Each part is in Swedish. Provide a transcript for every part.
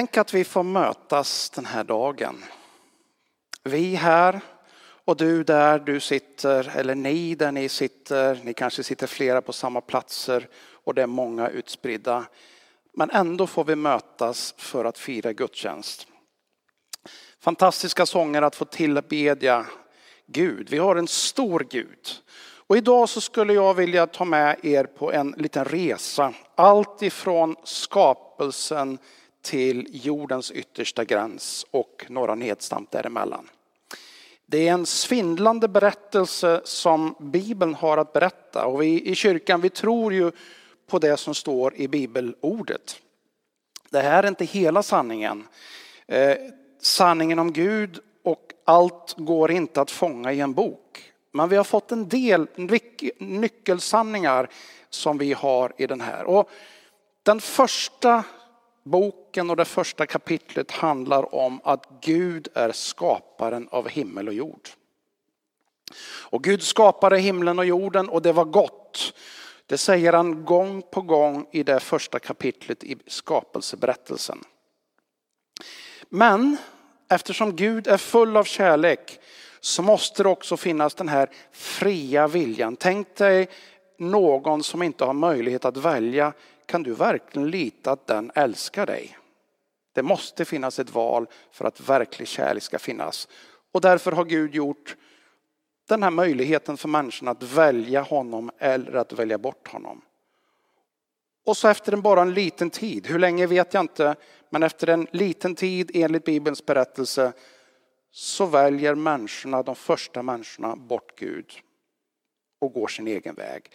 Tänk att vi får mötas den här dagen. Vi här och du där du sitter, eller ni där ni sitter. Ni kanske sitter flera på samma platser och det är många utspridda. Men ändå får vi mötas för att fira gudstjänst. Fantastiska sånger att få tillbedja Gud. Vi har en stor Gud. Och idag så skulle jag vilja ta med er på en liten resa. Allt ifrån skapelsen till jordens yttersta gräns och några nedstamp däremellan. Det är en svindlande berättelse som Bibeln har att berätta och vi i kyrkan vi tror ju på det som står i bibelordet. Det här är inte hela sanningen. Eh, sanningen om Gud och allt går inte att fånga i en bok. Men vi har fått en del nyckelsanningar som vi har i den här. Och den första boken och det första kapitlet handlar om att Gud är skaparen av himmel och jord. Och Gud skapade himlen och jorden och det var gott. Det säger han gång på gång i det första kapitlet i skapelseberättelsen. Men eftersom Gud är full av kärlek så måste det också finnas den här fria viljan. Tänk dig någon som inte har möjlighet att välja. Kan du verkligen lita att den älskar dig? Det måste finnas ett val för att verklig kärlek ska finnas. Och därför har Gud gjort den här möjligheten för människan att välja honom eller att välja bort honom. Och så efter en bara en liten tid, hur länge vet jag inte, men efter en liten tid enligt Bibelns berättelse så väljer människorna, de första människorna, bort Gud och går sin egen väg.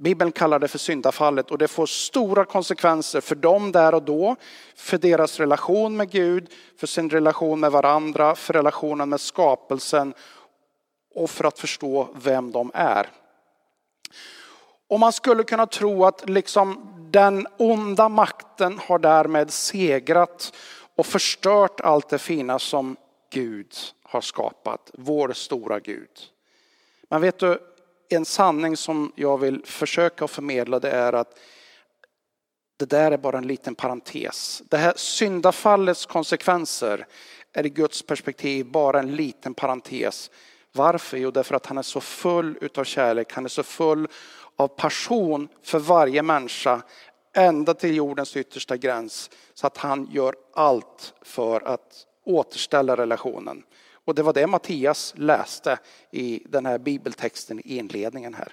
Bibeln kallar det för syndafallet och det får stora konsekvenser för dem där och då, för deras relation med Gud, för sin relation med varandra, för relationen med skapelsen och för att förstå vem de är. Och man skulle kunna tro att liksom den onda makten har därmed segrat och förstört allt det fina som Gud har skapat, vår stora Gud. Men vet du, en sanning som jag vill försöka förmedla det är att det där är bara en liten parentes. Det här syndafallets konsekvenser är i Guds perspektiv bara en liten parentes. Varför? Jo, därför att han är så full utav kärlek, han är så full av passion för varje människa ända till jordens yttersta gräns så att han gör allt för att återställa relationen. Och det var det Mattias läste i den här bibeltexten i inledningen här.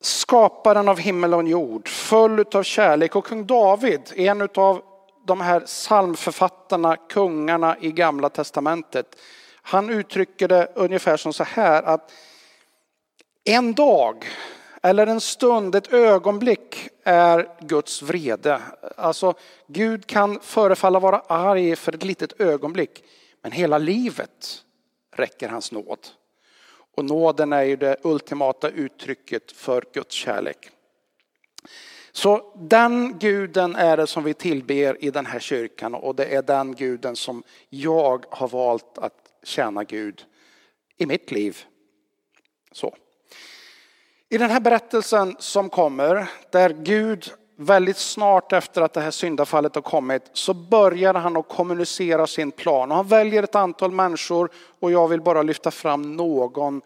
Skaparen av himmel och jord, full av kärlek och kung David, en av de här psalmförfattarna, kungarna i gamla testamentet. Han uttrycker det ungefär som så här att en dag eller en stund, ett ögonblick är Guds vrede. Alltså Gud kan förefalla vara arg för ett litet ögonblick, men hela livet räcker hans nåd. Och nåden är ju det ultimata uttrycket för Guds kärlek. Så den guden är det som vi tillber i den här kyrkan och det är den guden som jag har valt att tjäna Gud i mitt liv. Så. I den här berättelsen som kommer, där Gud väldigt snart efter att det här syndafallet har kommit, så börjar han att kommunicera sin plan. Och han väljer ett antal människor och jag vill bara lyfta fram någon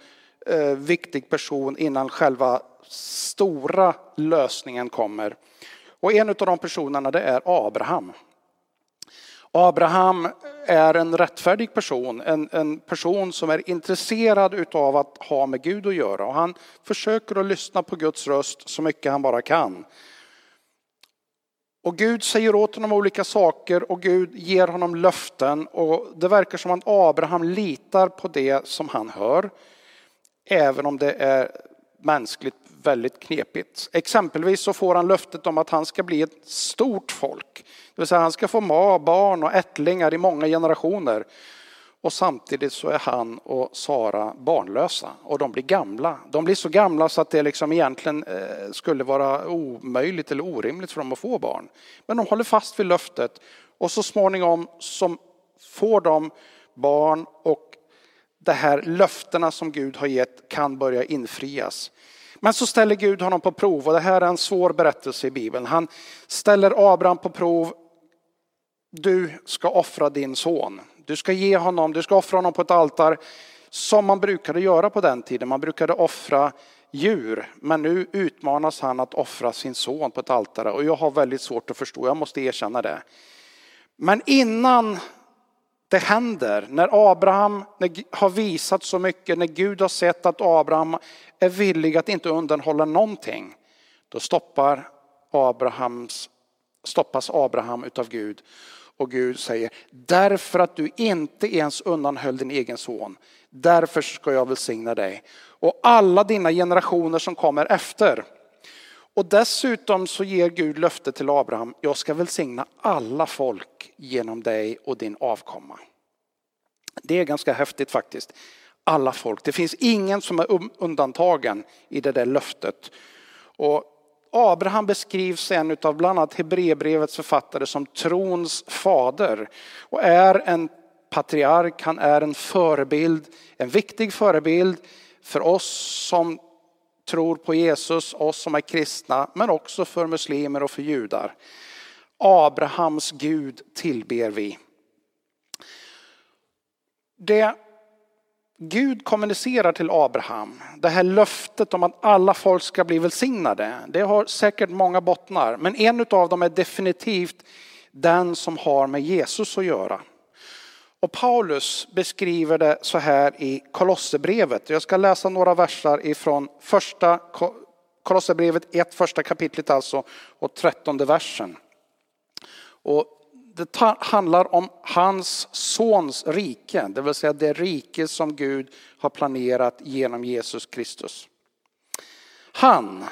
eh, viktig person innan själva stora lösningen kommer. Och en av de personerna det är Abraham. Abraham är en rättfärdig person, en, en person som är intresserad av att ha med Gud att göra. Och han försöker att lyssna på Guds röst så mycket han bara kan. Och Gud säger åt honom olika saker och Gud ger honom löften. Och det verkar som att Abraham litar på det som han hör. Även om det är mänskligt väldigt knepigt. Exempelvis så får han löftet om att han ska bli ett stort folk. Det vill säga han ska få barn och ättlingar i många generationer. Och samtidigt så är han och Sara barnlösa och de blir gamla. De blir så gamla så att det liksom egentligen eh, skulle vara omöjligt eller orimligt för dem att få barn. Men de håller fast vid löftet och så småningom så får de barn och de här löftena som Gud har gett kan börja infrias. Men så ställer Gud honom på prov och det här är en svår berättelse i Bibeln. Han ställer Abraham på prov du ska offra din son. Du ska ge honom, du ska offra honom på ett altare som man brukade göra på den tiden. Man brukade offra djur, men nu utmanas han att offra sin son på ett altare och jag har väldigt svårt att förstå, jag måste erkänna det. Men innan det händer, när Abraham har visat så mycket, när Gud har sett att Abraham är villig att inte undanhålla någonting, då stoppar Abrahams, stoppas Abraham utav Gud. Och Gud säger, därför att du inte ens undanhöll din egen son, därför ska jag välsigna dig. Och alla dina generationer som kommer efter. Och dessutom så ger Gud löfte till Abraham, jag ska välsigna alla folk genom dig och din avkomma. Det är ganska häftigt faktiskt. Alla folk. Det finns ingen som är um- undantagen i det där löftet. Och Abraham beskrivs en av bland annat Hebreerbrevets författare som trons fader och är en patriark, han är en förebild, en viktig förebild för oss som tror på Jesus, oss som är kristna, men också för muslimer och för judar. Abrahams Gud tillber vi. Det Gud kommunicerar till Abraham, det här löftet om att alla folk ska bli välsignade, det har säkert många bottnar, men en av dem är definitivt den som har med Jesus att göra. Och Paulus beskriver det så här i Kolosserbrevet. Jag ska läsa några versar ifrån första Kolosserbrevet 1, första kapitlet alltså, och trettonde versen. Och det handlar om hans sons rike, det vill säga det rike som Gud har planerat genom Jesus Kristus. Han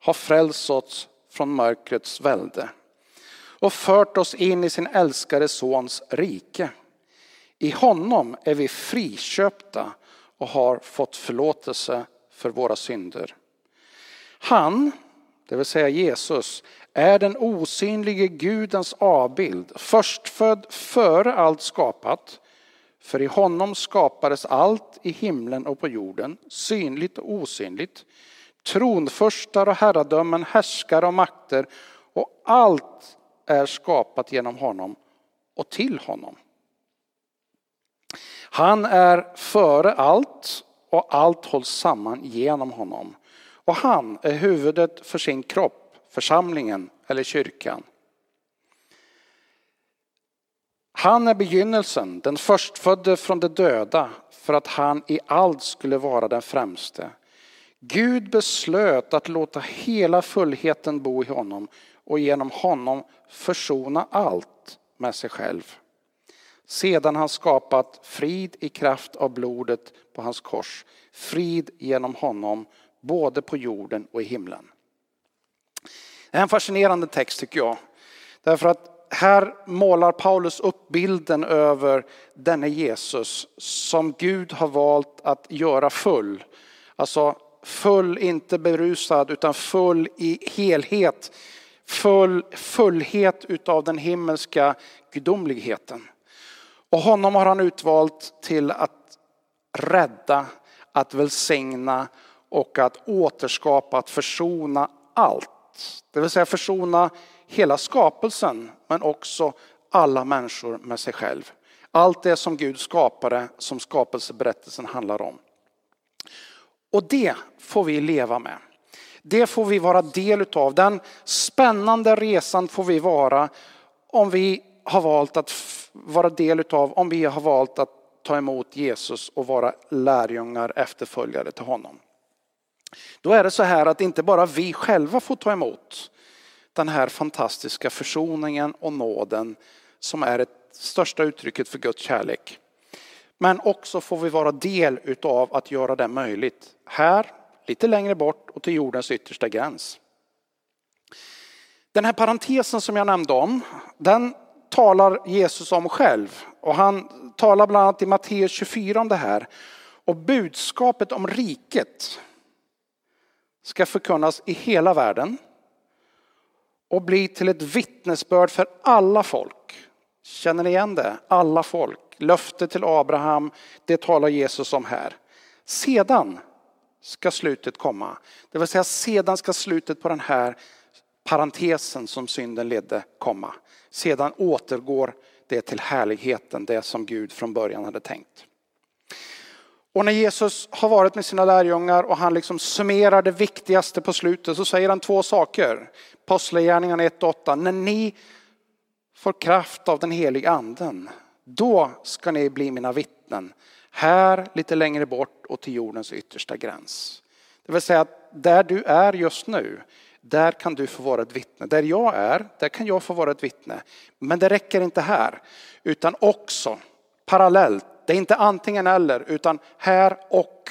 har frälst oss från mörkrets välde och fört oss in i sin älskade sons rike. I honom är vi friköpta och har fått förlåtelse för våra synder. Han, det vill säga Jesus, är den osynlige Gudens avbild, förstfödd före allt skapat. För i honom skapades allt i himlen och på jorden, synligt och osynligt. Tronförstar och herradömen, härskare och makter och allt är skapat genom honom och till honom. Han är före allt och allt hålls samman genom honom. Och han är huvudet för sin kropp, församlingen eller kyrkan. Han är begynnelsen, den förstfödde från de döda, för att han i allt skulle vara den främste. Gud beslöt att låta hela fullheten bo i honom och genom honom försona allt med sig själv. Sedan han skapat frid i kraft av blodet på hans kors, frid genom honom både på jorden och i himlen. Det är en fascinerande text tycker jag. Därför att här målar Paulus upp bilden över denne Jesus som Gud har valt att göra full. Alltså full, inte berusad, utan full i helhet. Full, fullhet utav den himmelska gudomligheten. Och honom har han utvalt till att rädda, att välsigna och att återskapa, att försona allt. Det vill säga försona hela skapelsen men också alla människor med sig själv. Allt det som Gud skapade som skapelseberättelsen handlar om. Och det får vi leva med. Det får vi vara del utav. Den spännande resan får vi vara om vi har valt att vara del utav, om vi har valt att ta emot Jesus och vara lärjungar, efterföljare till honom. Då är det så här att inte bara vi själva får ta emot den här fantastiska försoningen och nåden som är det största uttrycket för Guds kärlek. Men också får vi vara del utav att göra det möjligt här, lite längre bort och till jordens yttersta gräns. Den här parentesen som jag nämnde om, den talar Jesus om själv. Och han talar bland annat i Matteus 24 om det här. Och budskapet om riket ska förkunnas i hela världen och bli till ett vittnesbörd för alla folk. Känner ni igen det? Alla folk. Löfte till Abraham, det talar Jesus om här. Sedan ska slutet komma. Det vill säga sedan ska slutet på den här parentesen som synden ledde komma. Sedan återgår det till härligheten, det som Gud från början hade tänkt. Och när Jesus har varit med sina lärjungar och han liksom summerar det viktigaste på slutet så säger han två saker. Apostlagärningarna 1.8. När ni får kraft av den heliga anden, då ska ni bli mina vittnen. Här, lite längre bort och till jordens yttersta gräns. Det vill säga att där du är just nu, där kan du få vara ett vittne. Där jag är, där kan jag få vara ett vittne. Men det räcker inte här, utan också parallellt. Det är inte antingen eller, utan här och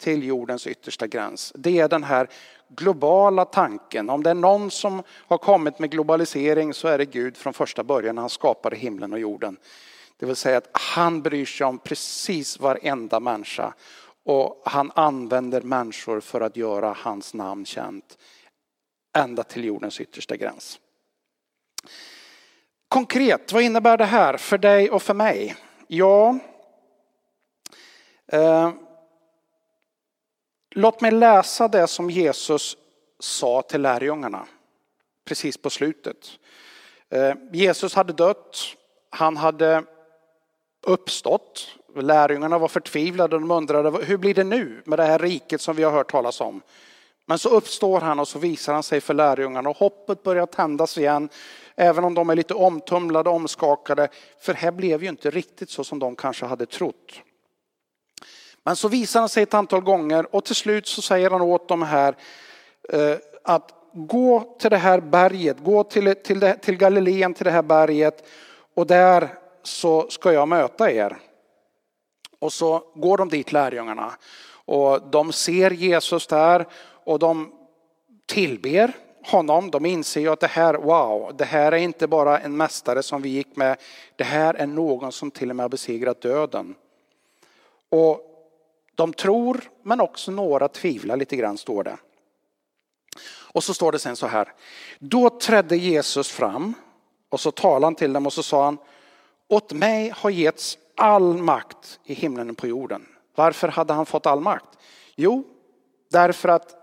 till jordens yttersta gräns. Det är den här globala tanken. Om det är någon som har kommit med globalisering så är det Gud från första början när han skapade himlen och jorden. Det vill säga att han bryr sig om precis varenda människa och han använder människor för att göra hans namn känt ända till jordens yttersta gräns. Konkret, vad innebär det här för dig och för mig? Ja, Eh, låt mig läsa det som Jesus sa till lärjungarna precis på slutet. Eh, Jesus hade dött, han hade uppstått. Lärjungarna var förtvivlade och de undrade hur blir det nu med det här riket som vi har hört talas om. Men så uppstår han och så visar han sig för lärjungarna och hoppet börjar tändas igen. Även om de är lite omtumlade, omskakade. För här blev ju inte riktigt så som de kanske hade trott. Men så visar han sig ett antal gånger och till slut så säger han åt dem här eh, att gå till det här berget, gå till, till, det, till Galileen, till det här berget och där så ska jag möta er. Och så går de dit lärjungarna och de ser Jesus där och de tillber honom. De inser ju att det här, wow, det här är inte bara en mästare som vi gick med. Det här är någon som till och med har besegrat döden. Och de tror, men också några tvivlar lite grann står det. Och så står det sen så här. Då trädde Jesus fram och så talade han till dem och så sa han, åt mig har getts all makt i himlen och på jorden. Varför hade han fått all makt? Jo, därför att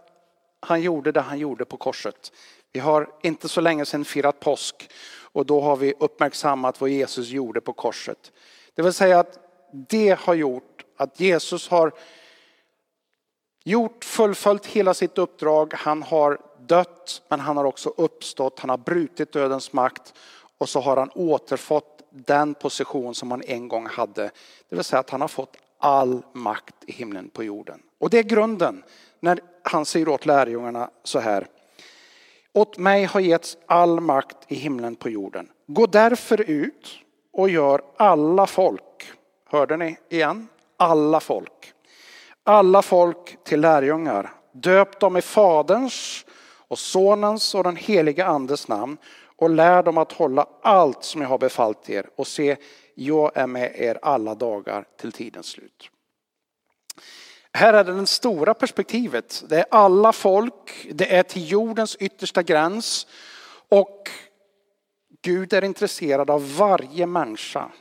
han gjorde det han gjorde på korset. Vi har inte så länge sedan firat påsk och då har vi uppmärksammat vad Jesus gjorde på korset. Det vill säga att det har gjort att Jesus har gjort, fullföljt hela sitt uppdrag. Han har dött, men han har också uppstått. Han har brutit dödens makt och så har han återfått den position som han en gång hade. Det vill säga att han har fått all makt i himlen på jorden. Och det är grunden när han säger åt lärjungarna så här. Åt mig har getts all makt i himlen på jorden. Gå därför ut och gör alla folk, hörde ni igen? Alla folk. Alla folk till lärjungar. Döp dem i Faderns och Sonens och den helige Andes namn och lär dem att hålla allt som jag har befallt er och se, jag är med er alla dagar till tidens slut. Här är det det stora perspektivet. Det är alla folk, det är till jordens yttersta gräns och Gud är intresserad av varje människa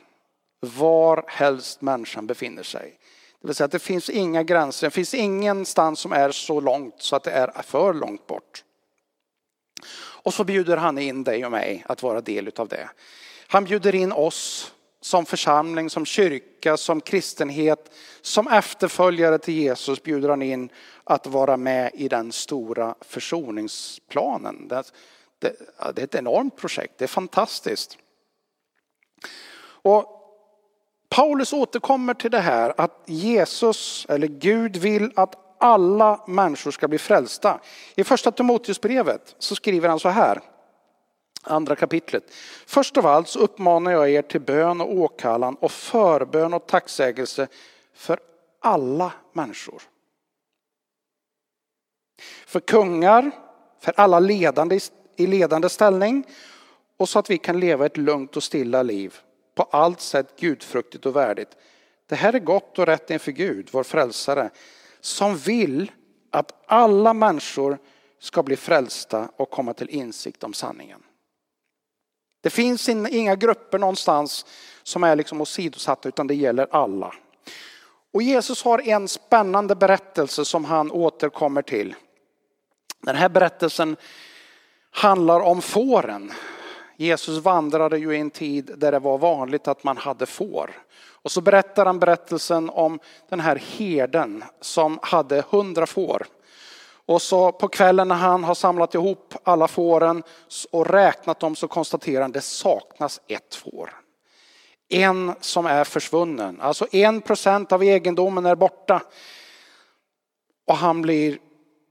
var helst människan befinner sig. Det vill säga att det finns inga gränser, det finns ingenstans som är så långt så att det är för långt bort. Och så bjuder han in dig och mig att vara del av det. Han bjuder in oss som församling, som kyrka, som kristenhet, som efterföljare till Jesus bjuder han in att vara med i den stora försoningsplanen. Det, det, det är ett enormt projekt, det är fantastiskt. Och Paulus återkommer till det här att Jesus, eller Gud vill att alla människor ska bli frälsta. I första Timoteusbrevet så skriver han så här, andra kapitlet. Först av allt så uppmanar jag er till bön och åkallan och förbön och tacksägelse för alla människor. För kungar, för alla ledande i ledande ställning och så att vi kan leva ett lugnt och stilla liv. På allt sätt gudfruktigt och värdigt. Det här är gott och rätt inför Gud, vår frälsare som vill att alla människor ska bli frälsta och komma till insikt om sanningen. Det finns inga grupper någonstans som är liksom åsidosatta utan det gäller alla. Och Jesus har en spännande berättelse som han återkommer till. Den här berättelsen handlar om fåren. Jesus vandrade ju i en tid där det var vanligt att man hade får. Och så berättar han berättelsen om den här herden som hade hundra får. Och så på kvällen när han har samlat ihop alla fåren och räknat dem så konstaterar han att det saknas ett får. En som är försvunnen. Alltså en procent av egendomen är borta. Och han blir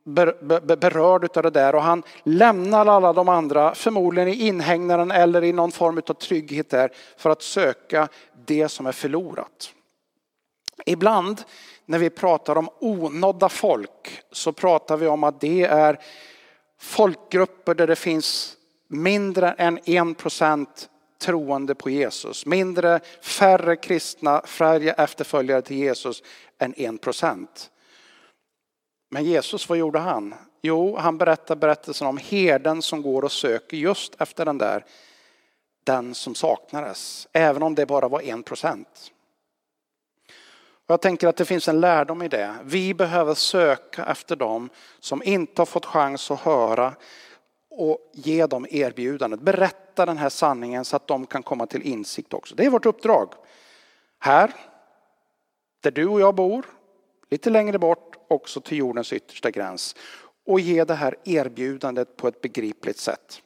berörd av det där och han lämnar alla de andra, förmodligen i inhägnaden eller i någon form av trygghet där för att söka det som är förlorat. Ibland när vi pratar om onådda folk så pratar vi om att det är folkgrupper där det finns mindre än en procent troende på Jesus. Mindre, färre kristna, färre efterföljare till Jesus än en procent. Men Jesus, vad gjorde han? Jo, han berättar berättelsen om herden som går och söker just efter den där, den som saknades. Även om det bara var en procent. Jag tänker att det finns en lärdom i det. Vi behöver söka efter dem som inte har fått chans att höra och ge dem erbjudandet. Berätta den här sanningen så att de kan komma till insikt också. Det är vårt uppdrag. Här, där du och jag bor, lite längre bort, också till jordens yttersta gräns. Och ge det här erbjudandet på ett begripligt sätt.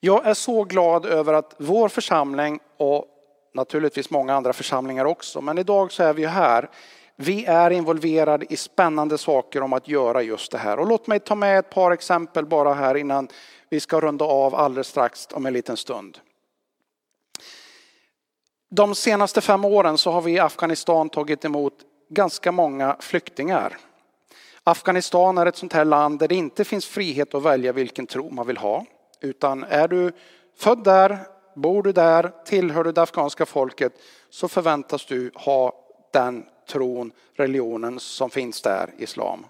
Jag är så glad över att vår församling och naturligtvis många andra församlingar också, men idag så är vi här. Vi är involverade i spännande saker om att göra just det här. Och låt mig ta med ett par exempel bara här innan vi ska runda av alldeles strax om en liten stund. De senaste fem åren så har vi i Afghanistan tagit emot ganska många flyktingar. Afghanistan är ett sånt här land där det inte finns frihet att välja vilken tro man vill ha. Utan är du född där, bor du där, tillhör du det afghanska folket så förväntas du ha den tron, religionen som finns där, islam.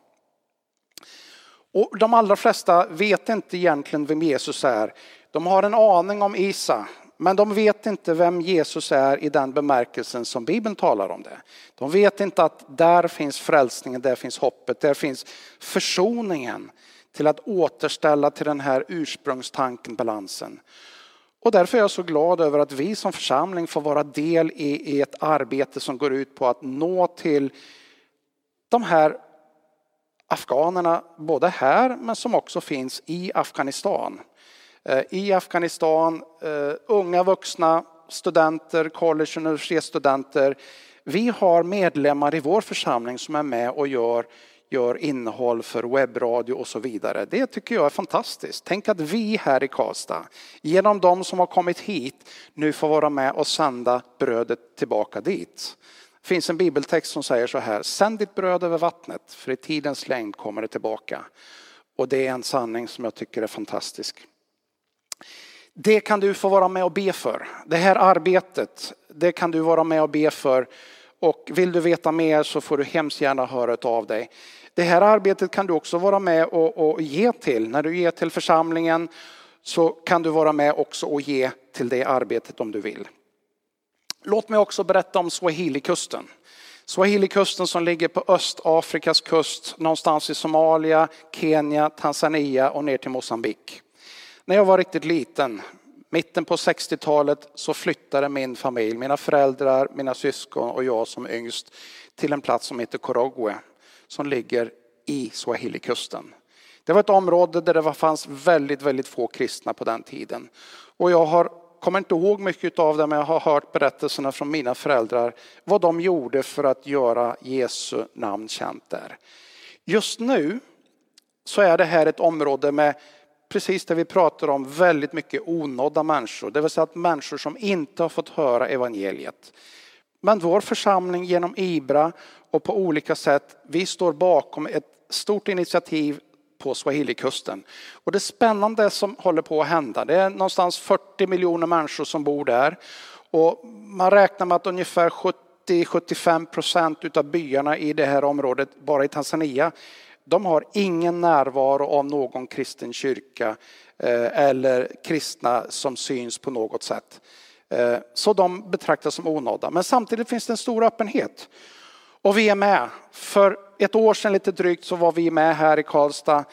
Och de allra flesta vet inte egentligen vem Jesus är. De har en aning om Isa, men de vet inte vem Jesus är i den bemärkelsen som Bibeln talar om det. De vet inte att där finns frälsningen, där finns hoppet, där finns försoningen till att återställa till den här ursprungstanken, balansen. Och därför är jag så glad över att vi som församling får vara del i, i ett arbete som går ut på att nå till de här afghanerna, både här men som också finns i Afghanistan. Eh, I Afghanistan, eh, unga vuxna, studenter, college och universitetsstudenter. Vi har medlemmar i vår församling som är med och gör gör innehåll för webbradio och så vidare. Det tycker jag är fantastiskt. Tänk att vi här i Karlstad, genom de som har kommit hit, nu får vara med och sända brödet tillbaka dit. Det finns en bibeltext som säger så här, sänd ditt bröd över vattnet, för i tidens längd kommer det tillbaka. Och det är en sanning som jag tycker är fantastisk. Det kan du få vara med och be för. Det här arbetet, det kan du vara med och be för. Och vill du veta mer så får du hemskt gärna höra av dig. Det här arbetet kan du också vara med och, och ge till. När du ger till församlingen så kan du vara med också och ge till det arbetet om du vill. Låt mig också berätta om Swahilikusten. Swahilikusten som ligger på Östafrikas kust, någonstans i Somalia, Kenya, Tanzania och ner till Mosambik. När jag var riktigt liten, mitten på 60-talet, så flyttade min familj, mina föräldrar, mina syskon och jag som yngst till en plats som heter Korogwe som ligger i Swahilikusten. Det var ett område där det fanns väldigt, väldigt få kristna på den tiden. Och jag har, kommer inte ihåg mycket av det, men jag har hört berättelserna från mina föräldrar, vad de gjorde för att göra Jesu namn känt där. Just nu så är det här ett område med precis det vi pratar om, väldigt mycket onådda människor. Det vill säga att människor som inte har fått höra evangeliet. Men vår församling genom IBRA och på olika sätt, vi står bakom ett stort initiativ på Swahilikusten. Och det spännande som håller på att hända, det är någonstans 40 miljoner människor som bor där. Och man räknar med att ungefär 70-75 procent av byarna i det här området, bara i Tanzania, de har ingen närvaro av någon kristen kyrka eh, eller kristna som syns på något sätt. Eh, så de betraktas som onådda. Men samtidigt finns det en stor öppenhet. Och vi är med. För ett år sedan lite drygt så var vi med här i Karlstad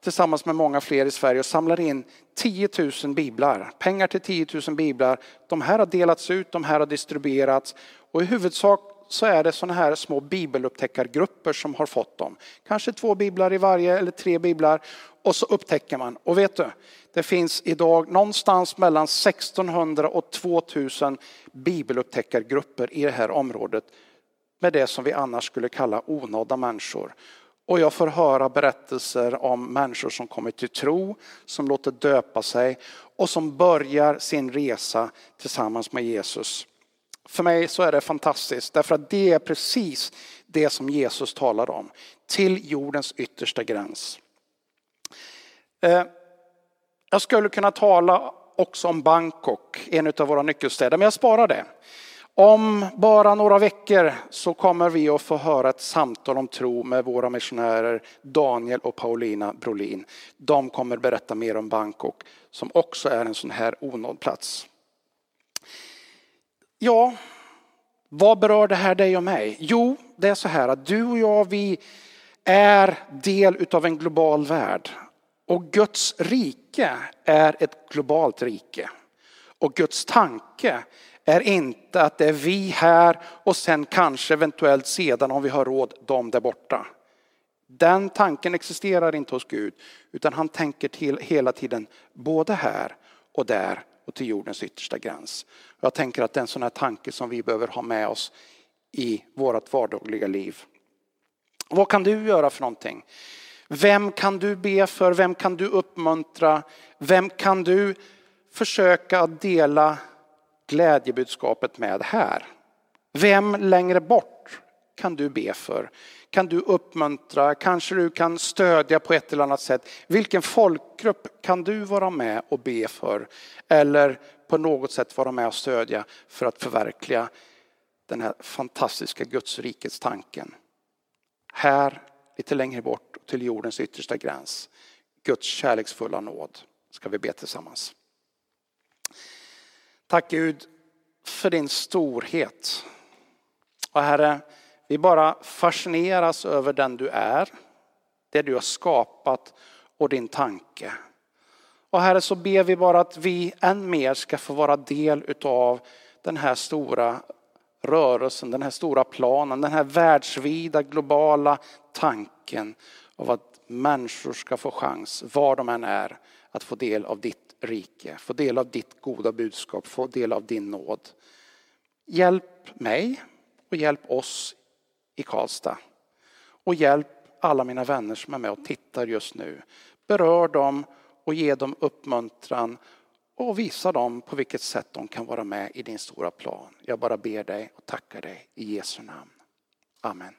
tillsammans med många fler i Sverige och samlar in 10 000 biblar. Pengar till 10 000 biblar. De här har delats ut, de här har distribuerats och i huvudsak så är det sådana här små bibelupptäckargrupper som har fått dem. Kanske två biblar i varje eller tre biblar och så upptäcker man. Och vet du, det finns idag någonstans mellan 1600 och 2000 bibelupptäckargrupper i det här området med det som vi annars skulle kalla onådda människor. Och jag får höra berättelser om människor som kommer till tro, som låter döpa sig och som börjar sin resa tillsammans med Jesus. För mig så är det fantastiskt därför att det är precis det som Jesus talar om. Till jordens yttersta gräns. Eh, jag skulle kunna tala också om Bangkok, en av våra nyckelstäder, men jag sparar det. Om bara några veckor så kommer vi att få höra ett samtal om tro med våra missionärer Daniel och Paulina Brolin. De kommer berätta mer om Bangkok som också är en sån här onådd plats. Ja, vad berör det här dig och mig? Jo, det är så här att du och jag, vi är del utav en global värld. Och Guds rike är ett globalt rike. Och Guds tanke är inte att det är vi här och sen kanske eventuellt sedan om vi har råd, de där borta. Den tanken existerar inte hos Gud utan han tänker till hela tiden både här och där och till jordens yttersta gräns. Jag tänker att det är en sån här tanke som vi behöver ha med oss i vårt vardagliga liv. Vad kan du göra för någonting? Vem kan du be för? Vem kan du uppmuntra? Vem kan du försöka dela glädjebudskapet med här? Vem längre bort kan du be för? Kan du uppmuntra? Kanske du kan stödja på ett eller annat sätt? Vilken folkgrupp kan du vara med och be för? Eller på något sätt vara med och stödja för att förverkliga den här fantastiska Gudsrikets tanken. Här, lite längre bort, till jordens yttersta gräns. Guds kärleksfulla nåd ska vi be tillsammans. Tack Gud för din storhet. Och Herre, vi bara fascineras över den du är, det du har skapat och din tanke. Och Herre så ber vi bara att vi än mer ska få vara del utav den här stora rörelsen, den här stora planen, den här världsvida globala tanken av att människor ska få chans, var de än är, att få del av ditt rike, få del av ditt goda budskap, få del av din nåd. Hjälp mig och hjälp oss i Karlstad. Och hjälp alla mina vänner som är med och tittar just nu. Berör dem och ge dem uppmuntran och visa dem på vilket sätt de kan vara med i din stora plan. Jag bara ber dig och tackar dig i Jesu namn. Amen.